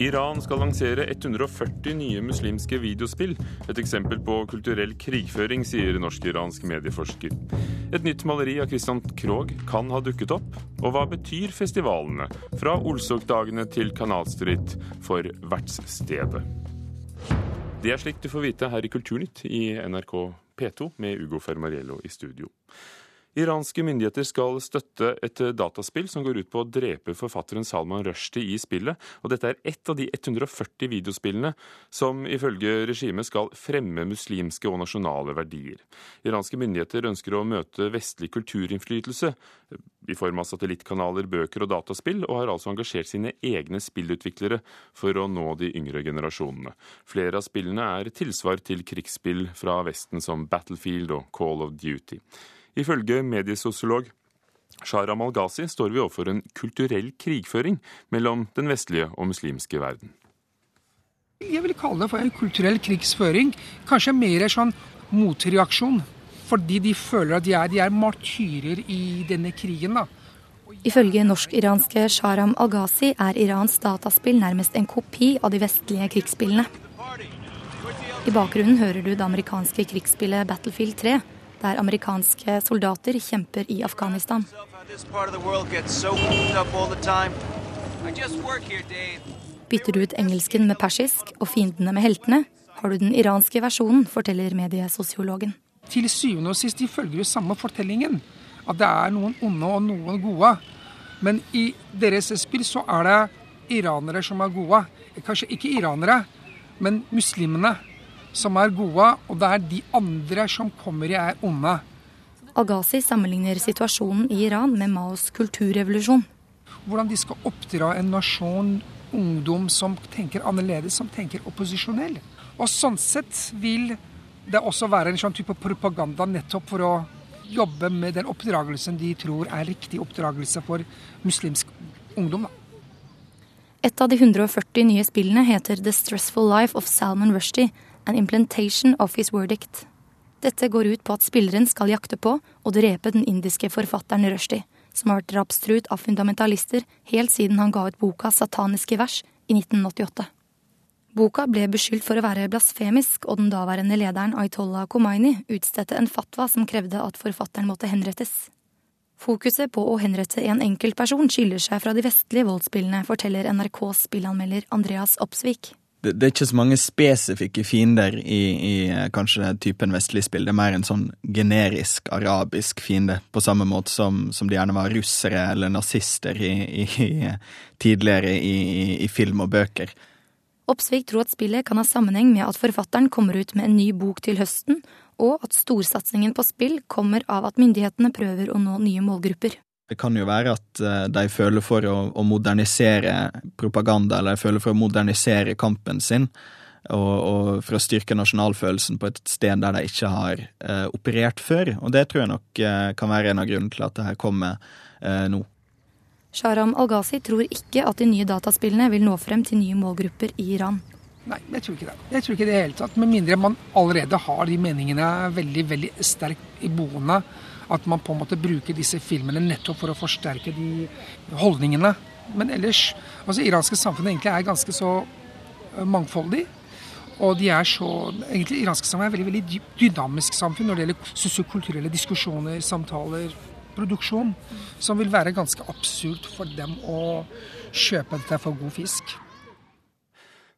Iran skal lansere 140 nye muslimske videospill. Et eksempel på kulturell krigføring, sier norsk-iransk medieforsker. Et nytt maleri av Christian Krogh kan ha dukket opp. Og hva betyr festivalene? Fra Olsok-dagene til Canal Street for vertsstedet. Det er slikt du får vite her i Kulturnytt i NRK P2 med Ugo Fermariello i studio. Iranske myndigheter skal støtte et dataspill som går ut på å drepe forfatteren Salman Rushdie i spillet. og Dette er ett av de 140 videospillene som ifølge regimet skal fremme muslimske og nasjonale verdier. Iranske myndigheter ønsker å møte vestlig kulturinnflytelse i form av satellittkanaler, bøker og dataspill, og har altså engasjert sine egne spillutviklere for å nå de yngre generasjonene. Flere av spillene er tilsvar til krigsspill fra Vesten som Battlefield og Call of Duty. Ifølge mediesosiolog Shara Malghazi står vi overfor en kulturell krigføring mellom den vestlige og muslimske verden. Jeg vil kalle det for en kulturell krigsføring. Kanskje mer en sånn motreaksjon. Fordi de føler at de er, de er martyrer i denne krigen. da. Ifølge norsk-iranske Sharam Al-Ghazi er Irans dataspill nærmest en kopi av de vestlige krigsspillene. I bakgrunnen hører du det amerikanske krigsspillet Battlefield 3, der amerikanske soldater kjemper i Afghanistan. Bytter du ut engelsken med persisk og fiendene med heltene, har du den iranske versjonen, forteller mediesosiologen. Til syvende og sist de følger jo samme fortellingen. At det er noen onde og noen gode. Men i deres spill så er det iranere som er gode. Kanskje ikke iranere, men muslimene som er gode, og det er de andre som kommer i, er onde. Al-Ghazi sammenligner situasjonen i Iran med Maos kulturrevolusjon. Hvordan de skal oppdra en nasjon, ungdom som tenker annerledes, som tenker opposisjonell. Og sånn sett vil det også være en sånn type propaganda nettopp for å jobbe med den oppdragelsen de tror er riktig oppdragelse for muslimsk ungdom. Et av de 140 nye spillene heter The Stressful Life of Salman Rushdie an implantation Office verdict. Dette går ut på at spilleren skal jakte på og drepe den indiske forfatteren Rushdie, som har vært drapstruet av fundamentalister helt siden han ga ut boka Sataniske vers i 1988. Boka ble beskyldt for å være blasfemisk, og den daværende lederen Aitola Khomeini utstedte en fatwa som krevde at forfatteren måtte henrettes. Fokuset på å henrette en enkeltperson skiller seg fra de vestlige voldsspillene, forteller NRKs spillanmelder Andreas Opsvik det, det, er ikke så mange spesifikke fiender i, i kanskje typen vestlig spill. Det er mer en sånn generisk arabisk fiende, på samme måte som, som det gjerne var russere eller nazister i, i, tidligere i, film og bøker. Oppsvik tror at spillet kan ha sammenheng med at forfatteren kommer ut med en ny bok til høsten, og at storsatsingen på spill kommer av at myndighetene prøver å nå nye målgrupper. Det kan jo være at eh, de føler for å, å modernisere propaganda, eller de føler for å modernisere kampen sin, og, og, for å styrke nasjonalfølelsen på et sted der de ikke har eh, operert før. Og det tror jeg nok eh, kan være en av grunnene til at det her kommer eh, nå. Sharam Al-Ghazi tror ikke at de nye dataspillene vil nå frem til nye målgrupper i Iran. Nei, jeg tror ikke det. Jeg tror ikke det i det hele tatt. Med mindre man allerede har de meningene veldig, veldig sterkt i boende at man på en måte bruker disse filmene nettopp for å forsterke de holdningene. Men ellers altså iranske samfunnet egentlig er ganske så eh, mangfoldig. Og de er så, egentlig iranske samfunn er et veldig, veldig dynamisk samfunn når det gjelder sosiokulturelle diskusjoner, samtaler, produksjon. Som vil være ganske absurd for dem å kjøpe dette for god fisk.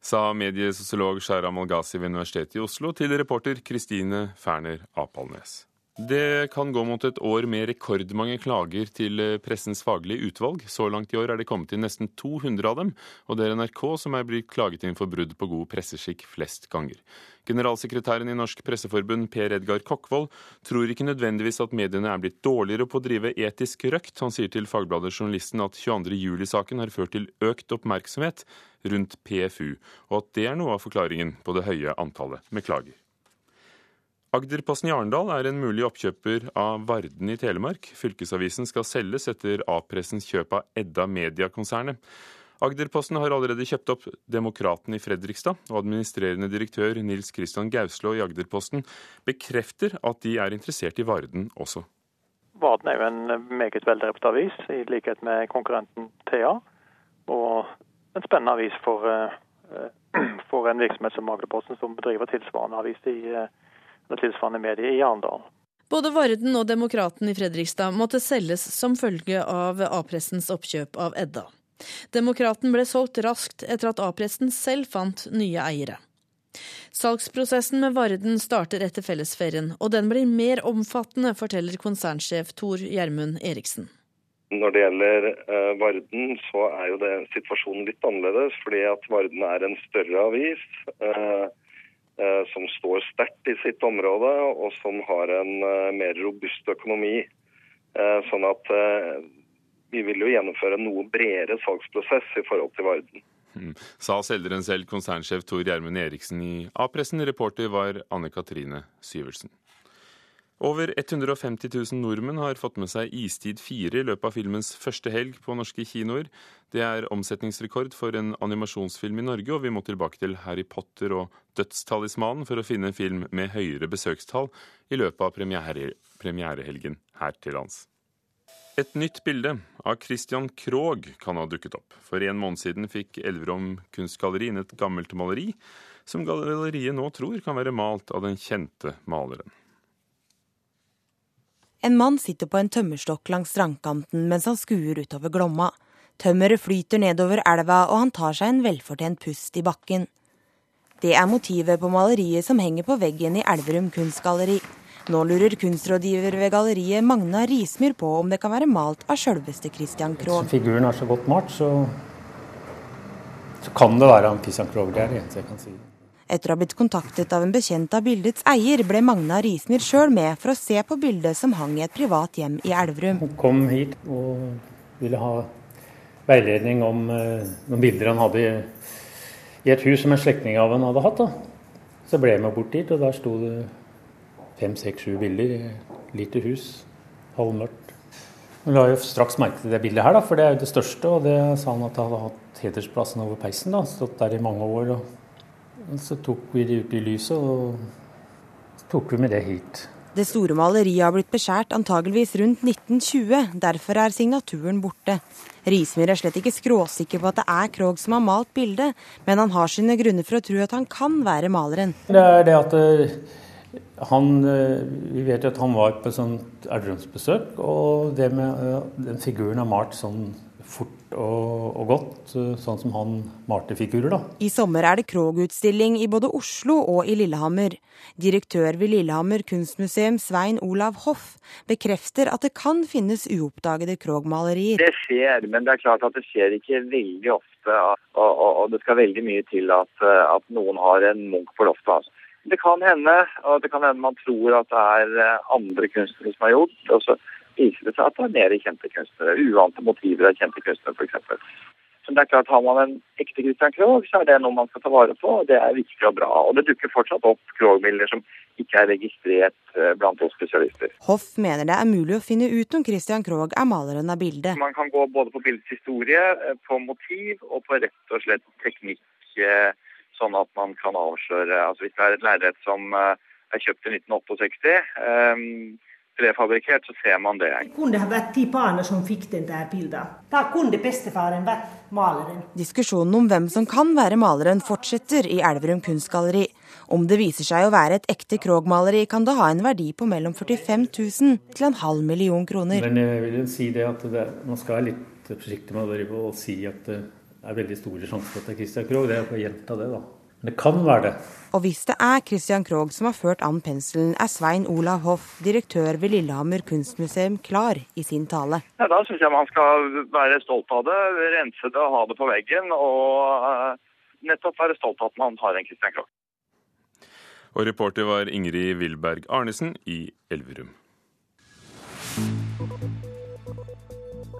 Sa mediesosiolog Shaira Malghazi ved Universitetet i Oslo til reporter Kristine Ferner Apalnes. Det kan gå mot et år med rekordmange klager til eh, Pressens faglige utvalg. Så langt i år er det kommet inn nesten 200 av dem, og det er NRK som er blitt klaget inn for brudd på god presseskikk flest ganger. Generalsekretæren i Norsk Presseforbund, Per Edgar Kokkvold, tror ikke nødvendigvis at mediene er blitt dårligere på å drive etisk røkt. Han sier til Fagbladet Journalisten at 22. juli-saken har ført til økt oppmerksomhet rundt PFU, og at det er noe av forklaringen på det høye antallet med klager. Agderposten i Arendal er en mulig oppkjøper av Varden i Telemark. Fylkesavisen skal selges etter A-pressens kjøp av Edda Media-konsernet. Agderposten har allerede kjøpt opp Demokraten i Fredrikstad, og administrerende direktør Nils Kristian Gauslå i Agderposten bekrefter at de er interessert i Varden også. Varden er jo en meget veldrevet avis, i likhet med konkurrenten TA. Og en spennende avis for, for en virksomhet som Agderposten, som bedriver tilsvarende avis i tilsvarende medie i Arendal. Både Varden og Demokraten i Fredrikstad måtte selges som følge av A-pressens oppkjøp av Edda. Demokraten ble solgt raskt etter at A-pressen selv fant nye eiere. Salgsprosessen med Varden starter etter fellesferien, og den blir mer omfattende, forteller konsernsjef Tor Gjermund Eriksen. Når det gjelder uh, Varden, så er jo det situasjonen litt annerledes. Fordi at Varden er en større avis. Eh, som står sterkt i sitt område, og som har en eh, mer robust økonomi. Eh, sånn at vi vil jo gjennomføre en noe bredere salgsprosess i forhold til Varden. Mm. Sa selgeren selv, konsernsjef Tor Gjermund Eriksen i A-pressen. Reporter var Anne Katrine Syversen. Over 150 000 nordmenn har fått med seg Istid 4 i løpet av filmens første helg på norske kinoer. Det er omsetningsrekord for en animasjonsfilm i Norge, og vi må tilbake til Harry Potter og Dødstalismanen for å finne en film med høyere besøkstall i løpet av premiere, premierehelgen her til lands. Et nytt bilde av Christian Krogh kan ha dukket opp. For en måned siden fikk Elverum kunstgalleri inn et gammelt maleri, som galleriet nå tror kan være malt av den kjente maleren. En mann sitter på en tømmerstokk langs strandkanten mens han skuer utover Glomma. Tømmeret flyter nedover elva, og han tar seg en velfortjent pust i bakken. Det er motivet på maleriet som henger på veggen i Elverum kunstgalleri. Nå lurer kunstrådgiver ved galleriet Magna Rismyr på om det kan være malt av sjølveste Christian Krogh. Figuren er så godt malt, så, så kan det være han Christian Krogh. Det er det eneste jeg kan si. Etter å ha blitt kontaktet av en bekjent av bildets eier, ble Magna Rismyr sjøl med for å se på bildet som hang i et privat hjem i Elverum. Hun kom hit og ville ha veiledning om uh, noen bilder han hadde i, i et hus som en slektning av han hadde hatt. Da. Så ble jeg med bort dit, og der sto det fem, seks, sju bilder i et lite hus. Halvmørkt. Hun la jo straks merke til det bildet her, da, for det er jo det største. Og det sa han at han hadde hatt hedersplassen over peisen. da, Stått der i mange år. og så tok vi det ut i lyset, og så tok vi med det hit. Det store maleriet har blitt beskjært antageligvis rundt 1920. Derfor er signaturen borte. Rismyr er slett ikke skråsikker på at det er Krog som har malt bildet, men han har sine grunner for å tro at han kan være maleren. Det er det at eh, han eh, Vi vet jo at han var på sånt Elverumsbesøk, og det med eh, den figuren er malt sånn fort og, og, godt, sånn som han malte figurer. da. I sommer er det Krog-utstilling i både Oslo og i Lillehammer. Direktør ved Lillehammer kunstmuseum, Svein Olav Hoff, bekrefter at det kan finnes uoppdagede Krog-malerier. Det skjer, men det er klart at det skjer ikke veldig ofte. Og, og, og det skal veldig mye til at, at noen har en Munch på loftet. Altså. Det kan hende, og det kan hende man tror at det er andre kunstnere som har gjort. og så viser det seg at det er mer kjente kunstnere. Uante motiver av kjente kunstnere, f.eks. Men det er klart, Har man en ekte Christian Krogh, så er det noe man skal ta vare på. og Det er viktig og bra. Og det dukker fortsatt opp Krogh-bilder som ikke er registrert eh, blant oss spesialister. Hoff mener det er mulig å finne ut om Christian Krogh er maleren av bildet. Man kan gå både på bildets historie, eh, på motiv og på rett og slett teknikk. Eh, sånn at man kan avsløre altså Hvis det er et lerret som er kjøpt i 1968 prefabrikkert, så ser man det. Det kunne ha vært tipaner som fikk den der bildet. Da kunne bestefaren vært maleren. Diskusjonen om hvem som kan være maleren fortsetter i Elverum kunstgalleri. Om det viser seg å være et ekte Krog-maleri, kan det ha en verdi på mellom 45 000 til en halv million kroner. Men jeg vil si det at det, man skal være litt forsiktig med å si at det er veldig store sjanser for at det er Christian Krog. Det er å gjenta det, da. Men det kan være det. Og hvis det er Christian Krogh som har ført an penselen, er Svein Olav Hoff, direktør ved Lillehammer kunstmuseum, klar i sin tale. Ja, da syns jeg man skal være stolt av det, rense det og ha det på veggen. Og uh, nettopp være stolt av at man har en Christian Krogh. Og reporter var Ingrid Wilberg Arnesen i Elverum.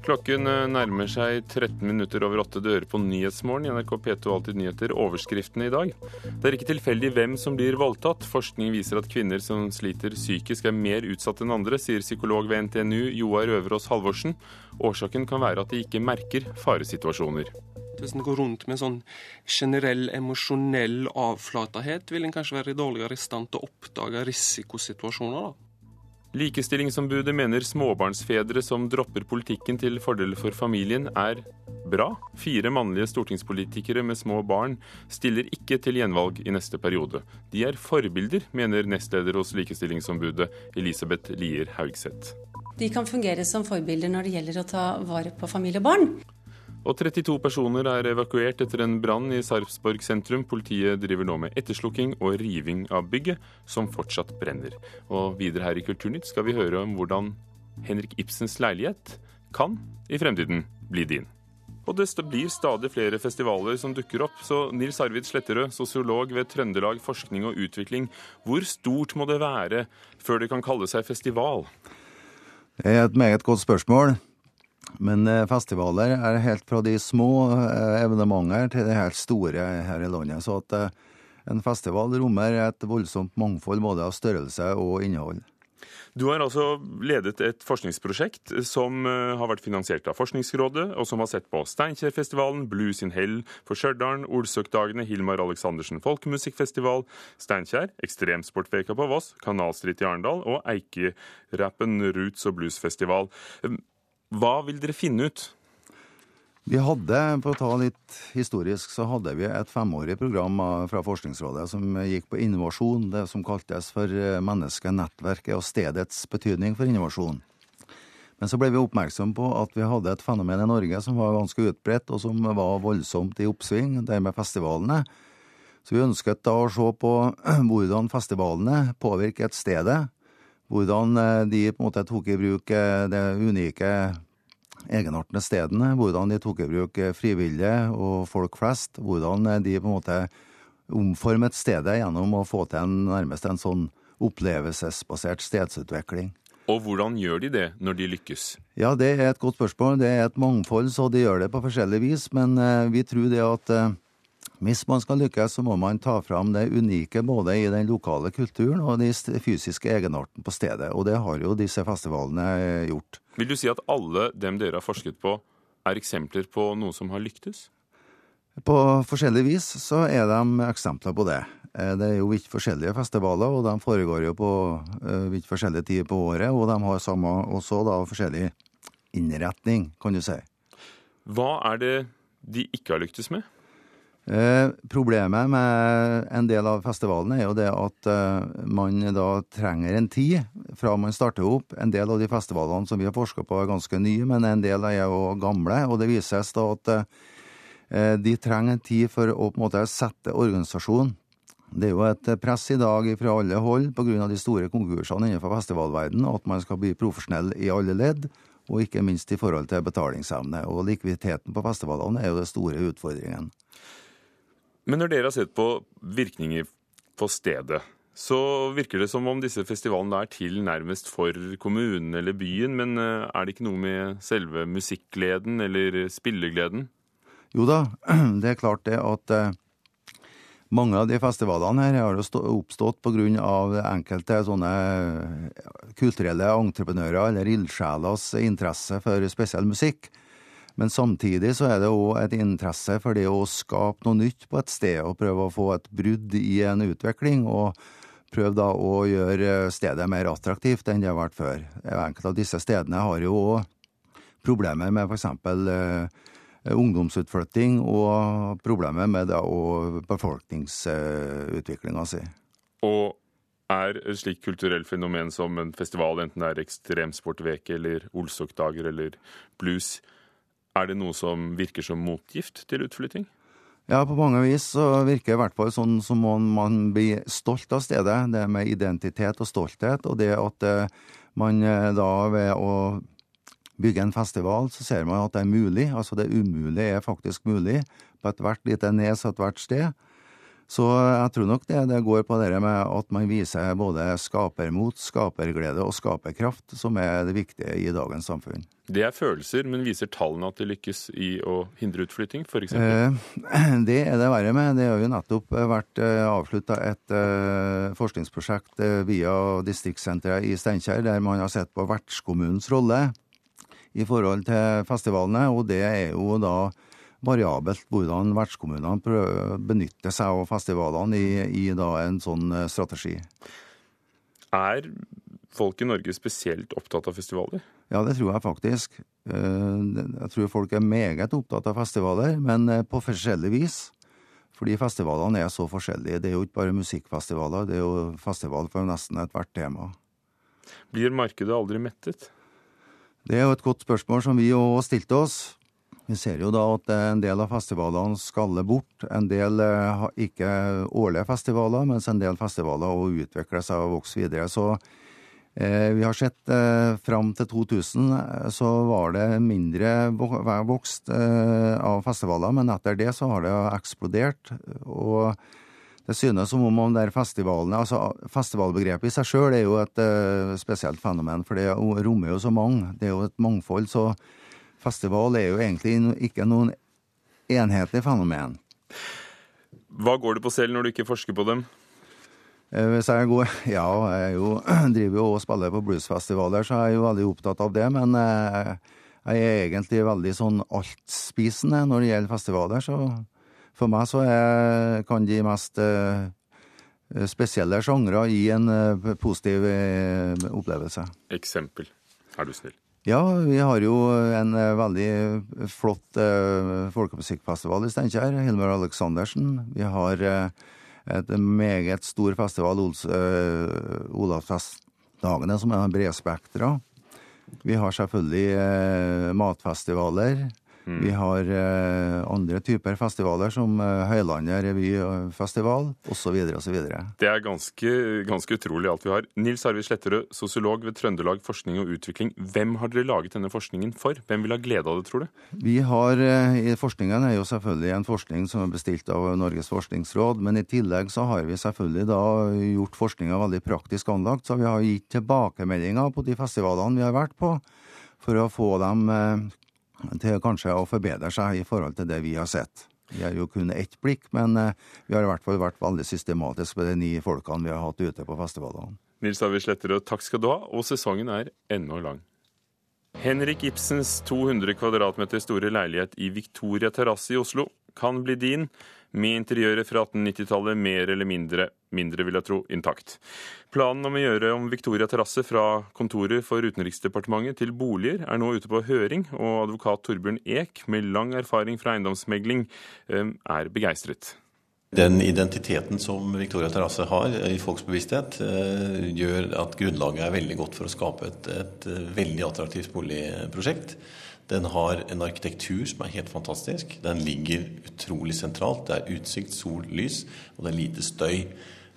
Klokken eh, nærmer seg 13 minutter over åtte. Du hører på Nyhetsmorgen i NRK P2 Alltid nyheter. Overskriftene i dag. Det er ikke tilfeldig hvem som blir voldtatt. Forskning viser at kvinner som sliter psykisk er mer utsatt enn andre, sier psykolog ved NTNU Joar Øverås Halvorsen. Årsaken kan være at de ikke merker faresituasjoner. Hvis en går rundt med sånn generell emosjonell avflatethet, vil en kanskje være dårligere i stand til å oppdage risikosituasjoner. da. Likestillingsombudet mener småbarnsfedre som dropper politikken til fordel for familien, er bra. Fire mannlige stortingspolitikere med små barn stiller ikke til gjenvalg i neste periode. De er forbilder, mener nestleder hos Likestillingsombudet Elisabeth Lier Haugseth. De kan fungere som forbilder når det gjelder å ta vare på familie og barn. Og 32 personer er evakuert etter en brann i Sarpsborg sentrum. Politiet driver nå med etterslukking og riving av bygget, som fortsatt brenner. Og videre her i Kulturnytt skal vi høre om hvordan Henrik Ibsens leilighet kan i fremtiden bli din. Og det blir stadig flere festivaler som dukker opp. Så Nils Arvid Sletterød, sosiolog ved Trøndelag forskning og utvikling. Hvor stort må det være før det kan kalle seg festival? Det er et meget godt spørsmål. Men eh, festivaler er helt fra de små eh, evenementer til de helt store her i landet. Så at eh, en festival rommer et voldsomt mangfold både av størrelse og innhold. Du har altså ledet et forskningsprosjekt som har vært finansiert av Forskningsrådet, og som har sett på Steinkjerfestivalen, Blues in Hell for Stjørdal, Olsøkdagene, Hilmar Aleksandersen folkemusikkfestival, Steinkjer, Ekstremsportveka på Voss, Kanalstritt i Arendal og Eikerappen roots- og bluesfestival. Hva vil dere finne ut? Vi hadde, for å ta litt historisk, så hadde vi et femårig program fra Forskningsrådet som gikk på innovasjon, det som kaltes for menneskenettverket mennesket, nettverket og stedets betydning for innovasjon. Men så ble vi oppmerksom på at vi hadde et fenomen i Norge som var ganske utbredt, og som var voldsomt i oppsving, det med festivalene. Så vi ønsket da å se på hvordan festivalene påvirket stedet, hvordan eh, de på en måte tok i bruk de det unike egenartene stedene, hvordan de tok i bruk eh, frivillige og folk flest, hvordan de på en måte omformet stedet gjennom å få til en, nærmest en sånn opplevelsesbasert stedsutvikling. Og hvordan gjør de det når de lykkes? Ja, Det er et godt spørsmål. Det er et mangfold, så de gjør det på forskjellig vis. Men vi tror det at hvis man skal lykkes, så må man ta fram det unike både i den lokale kulturen og den fysiske egenarten på stedet. Og det har jo disse festivalene eh, gjort. Vil du si at alle dem dere har forsket på, er eksempler på noe som har lyktes? På forskjellig vis så er de eksempler på det. Eh, det er jo vidt forskjellige festivaler, og de foregår jo på eh, vidt forskjellige tider på året. Og de har samme, også da forskjellig innretning, kan du si. Hva er det de ikke har lyktes med? Eh, problemet med en del av festivalene er jo det at eh, man da trenger en tid fra man starter opp. En del av de festivalene som vi har forska på er ganske nye, men en del er jo gamle. Og det vises da at eh, de trenger en tid for å på en måte sette organisasjonen. Det er jo et press i dag fra alle hold pga. de store konkursene innenfor festivalverdenen at man skal bli profesjonell i alle ledd, og ikke minst i forhold til betalingsevne. Og likviditeten på festivalene er jo den store utfordringen. Men når dere har sett på virkninger på stedet, så virker det som om disse festivalene er til nærmest for kommunen eller byen. Men eh, er det ikke noe med selve musikkgleden eller spillegleden? Jo da, det er klart det at eh, mange av de festivalene her har oppstått pga. enkelte sånne kulturelle entreprenører eller ildsjelers interesse for spesiell musikk. Men samtidig så er det òg et interesse for det å skape noe nytt på et sted, og prøve å få et brudd i en utvikling. og prøve da å gjøre stedet mer attraktivt enn det har vært før. Enkelte av disse stedene har jo òg problemer med f.eks. Eh, ungdomsutflytting og problemer med da befolkningsutviklinga si. Og er et slikt kulturelt fenomen som en festival, enten det er ekstremsportveke eller Olsokdager eller blues, er det noe som virker som motgift til utflytting? Ja, på mange vis så virker det i hvert fall sånn som om man blir stolt av stedet. Det med identitet og stolthet, og det at eh, man eh, da ved å bygge en festival, så ser man at det er mulig. Altså det umulige er faktisk mulig på ethvert lite nes og ethvert sted. Så jeg tror nok det, det går på det med at man viser både skapermot, skaperglede og skaperkraft, som er det viktige i dagens samfunn. Det er følelser, men viser tallene at det lykkes i å hindre utflytting, f.eks.? Eh, det er det verre med. Det har jo nettopp vært eh, avslutta et eh, forskningsprosjekt via distriktssenteret i Steinkjer, der man har sett på vertskommunens rolle i forhold til festivalene, og det er jo da variabelt hvordan vertskommunene prøver å benytte seg av festivalene i, i en sånn eh, strategi. Er folk i Norge spesielt opptatt av festivaler? Ja, det tror jeg faktisk. Eh, jeg tror folk er meget opptatt av festivaler, men eh, på forskjellig vis. Fordi festivalene er så forskjellige. Det er jo ikke bare musikkfestivaler, det er jo festival for nesten ethvert tema. Blir markedet aldri mettet? Det er jo et godt spørsmål som vi òg stilte oss. Vi ser jo da at en del av festivalene skaller bort. En del har ikke årlige festivaler, mens en del festivaler også utvikler seg og vokser videre. Så eh, vi har sett eh, fram til 2000 eh, så var det mindre vokst eh, av festivaler, men etter det så har det eksplodert. og det synes som om der festivalene, altså Festivalbegrepet i seg sjøl er jo et eh, spesielt fenomen, for det rommer jo så mange. Det er jo et mangfold. Så festival er jo egentlig ikke noen enhetlig fenomen. Hva går du på selv når du ikke forsker på dem? Eh, hvis jeg går Ja, jeg jo, driver jo og spiller på bluesfestivaler, så jeg er jo veldig opptatt av det. Men eh, jeg er egentlig veldig sånn altspisende når det gjelder festivaler. Så for meg så er, kan de mest eh, spesielle sjangre gi en positiv opplevelse. Eksempel, er du snill. Ja, vi har jo en eh, veldig flott uh, folkemusikkfestival i Steinkjer. Hilmar Aleksandersen. Vi har uh, et meget stor festival, Ols, uh, Olavsfestdagene, som er bredspektra. Vi har selvfølgelig matfestivaler. Mm. Vi har eh, andre typer festivaler, som eh, Høylandet revyfestival osv. osv. Det er ganske, ganske utrolig alt vi har. Nils Arvid Sletterød, sosiolog ved Trøndelag forskning og utvikling. Hvem har dere laget denne forskningen for? Hvem vil ha glede av det, tror du? Vi har, eh, Forskningen er jo selvfølgelig en forskning som er bestilt av Norges forskningsråd, men i tillegg så har vi selvfølgelig da gjort forskninga veldig praktisk anlagt. Så vi har gitt tilbakemeldinger på de festivalene vi har vært på, for å få dem eh, til kanskje å forbedre seg i forhold til det vi har sett. Vi har jo kun ett blikk, men eh, vi har i hvert fall vært veldig systematiske på de ni folkene vi har hatt ute på festivalene. Nils Arvid Sletterød, takk skal du ha, og sesongen er ennå lang. Henrik Ibsens 200 kvadratmeter store leilighet i Victoria terrasse i Oslo kan bli din med interiøret fra 1890-tallet mer eller mindre, mindre vil jeg tro, intakt. Planen om å gjøre om Victoria terrasse fra kontoret for Utenriksdepartementet til boliger er nå ute på høring, og advokat Torbjørn Eek, med lang erfaring fra eiendomsmegling, eh, er begeistret. Den identiteten som Victoria terrasse har i folks bevissthet, eh, gjør at grunnlaget er veldig godt for å skape et, et veldig attraktivt boligprosjekt. Den har en arkitektur som er helt fantastisk. Den ligger utrolig sentralt. Det er utsikt, sol, lys, og det er lite støy.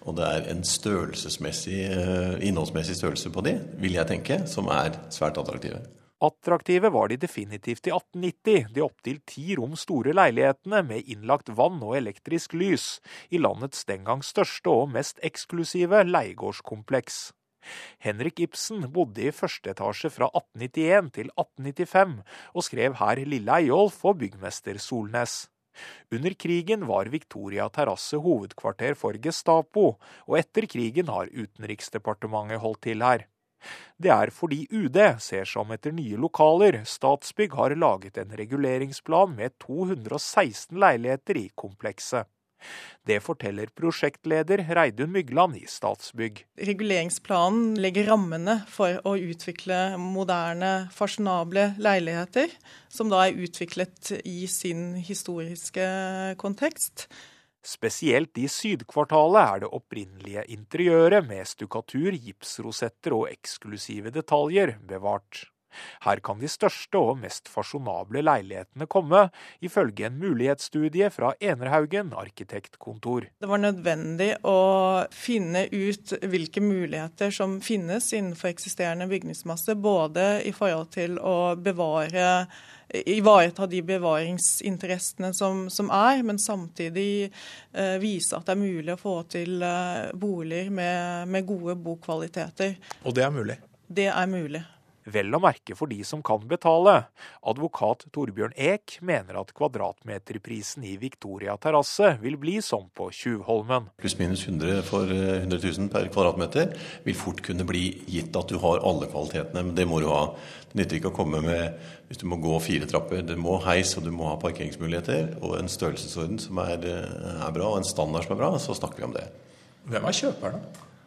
Og det er en størrelsesmessig, eh, innholdsmessig størrelse på de, vil jeg tenke, som er svært attraktive. Attraktive var de definitivt i 1890, de opptil ti rom store leilighetene med innlagt vann og elektrisk lys, i landets den gang største og mest eksklusive leiegårdskompleks. Henrik Ibsen bodde i første etasje fra 1891 til 1895, og skrev her Lille Eyolf og byggmester Solnes. Under krigen var Victoria terrasse hovedkvarter for Gestapo, og etter krigen har Utenriksdepartementet holdt til her. Det er fordi UD ser som etter nye lokaler. Statsbygg har laget en reguleringsplan med 216 leiligheter i komplekset. Det forteller prosjektleder Reidun Mygland i Statsbygg. Reguleringsplanen legger rammene for å utvikle moderne, fasjonable leiligheter, som da er utviklet i sin historiske kontekst. Spesielt i Sydkvartalet er det opprinnelige interiøret med stukkatur, gipsrosetter og eksklusive detaljer bevart. Her kan de største og mest fasjonable leilighetene komme, ifølge en mulighetsstudie fra Enerhaugen arkitektkontor. Det var nødvendig å finne ut hvilke muligheter som finnes innenfor eksisterende bygningsmasse, både i forhold til å bevare ivareta de bevaringsinteressene som, som er, men samtidig eh, vise at det er mulig å få til eh, boliger med, med gode bokvaliteter. Og det er mulig? Det er mulig vel å merke for de som kan betale. Advokat Torbjørn Eek mener at kvadratmeterprisen i Victoria terrasse vil bli som på Tjuvholmen. Pluss-minus 100 for 100 eh, 000 per kvadratmeter vil fort kunne bli gitt at du har alle kvalitetene, men det må du ha. Det nytter ikke å komme med hvis du må gå fire trapper. Du må heis, og du må ha parkeringsmuligheter, og en størrelsesorden som er, eh, er bra, og en standard som er bra, så snakker vi om det. Hvem er kjøperne?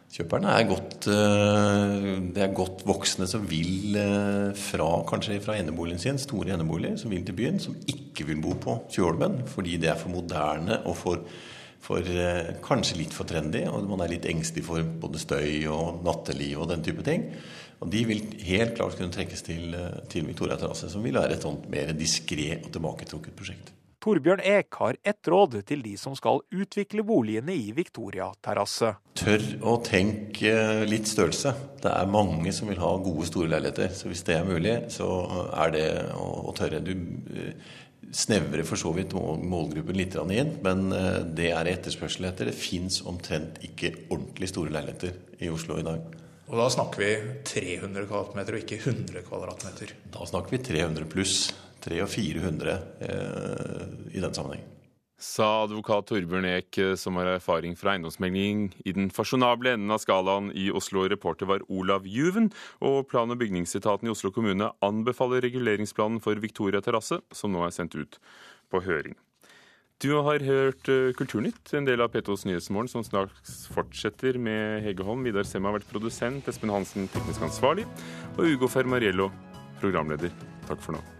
Kjøperne er godt, eh, det er godt voksne som vil eh, fra kanskje fra eneboligen sin, store eneboliger, som vil til byen, som ikke vil bo på Tjålmen fordi det er for moderne og for, for eh, kanskje litt for trendy. Og man er litt engstelig for både støy og natteliv og den type ting. Og de vil helt klart kunne trekkes til, til Victoria terrasse, som vil være et sånt mer diskré og tilbaketrukket prosjekt. Torbjørn Eek har ett råd til de som skal utvikle boligene i Victoria terrasse. Tør å tenke litt størrelse. Det er mange som vil ha gode, store leiligheter. Så hvis det er mulig, så er det å, tørre. Du eh, snevrer for så vidt målgruppen litt inn, men eh, det er etterspørsel etter. Det fins omtrent ikke ordentlig store leiligheter i Oslo i dag. Og da snakker vi 300 kvm og ikke 100 kvm? Da snakker vi 300 pluss. 300 og 400 eh, i den sammenheng. Sa advokat Torbjørn Eek, eh, som har erfaring fra eiendomsmegling i den fasjonable enden av skalaen i Oslo. Reporter var Olav Juven. Og plan- og bygningsetaten i Oslo kommune anbefaler reguleringsplanen for Victoria terrasse, som nå er sendt ut på høring. Du har hørt eh, Kulturnytt, en del av P2s Nyhetsmorgen, som snart fortsetter med Hege Holm. Vidar Sem har vært produsent, Espen Hansen teknisk ansvarlig, og Ugo Fermariello programleder. Takk for nå.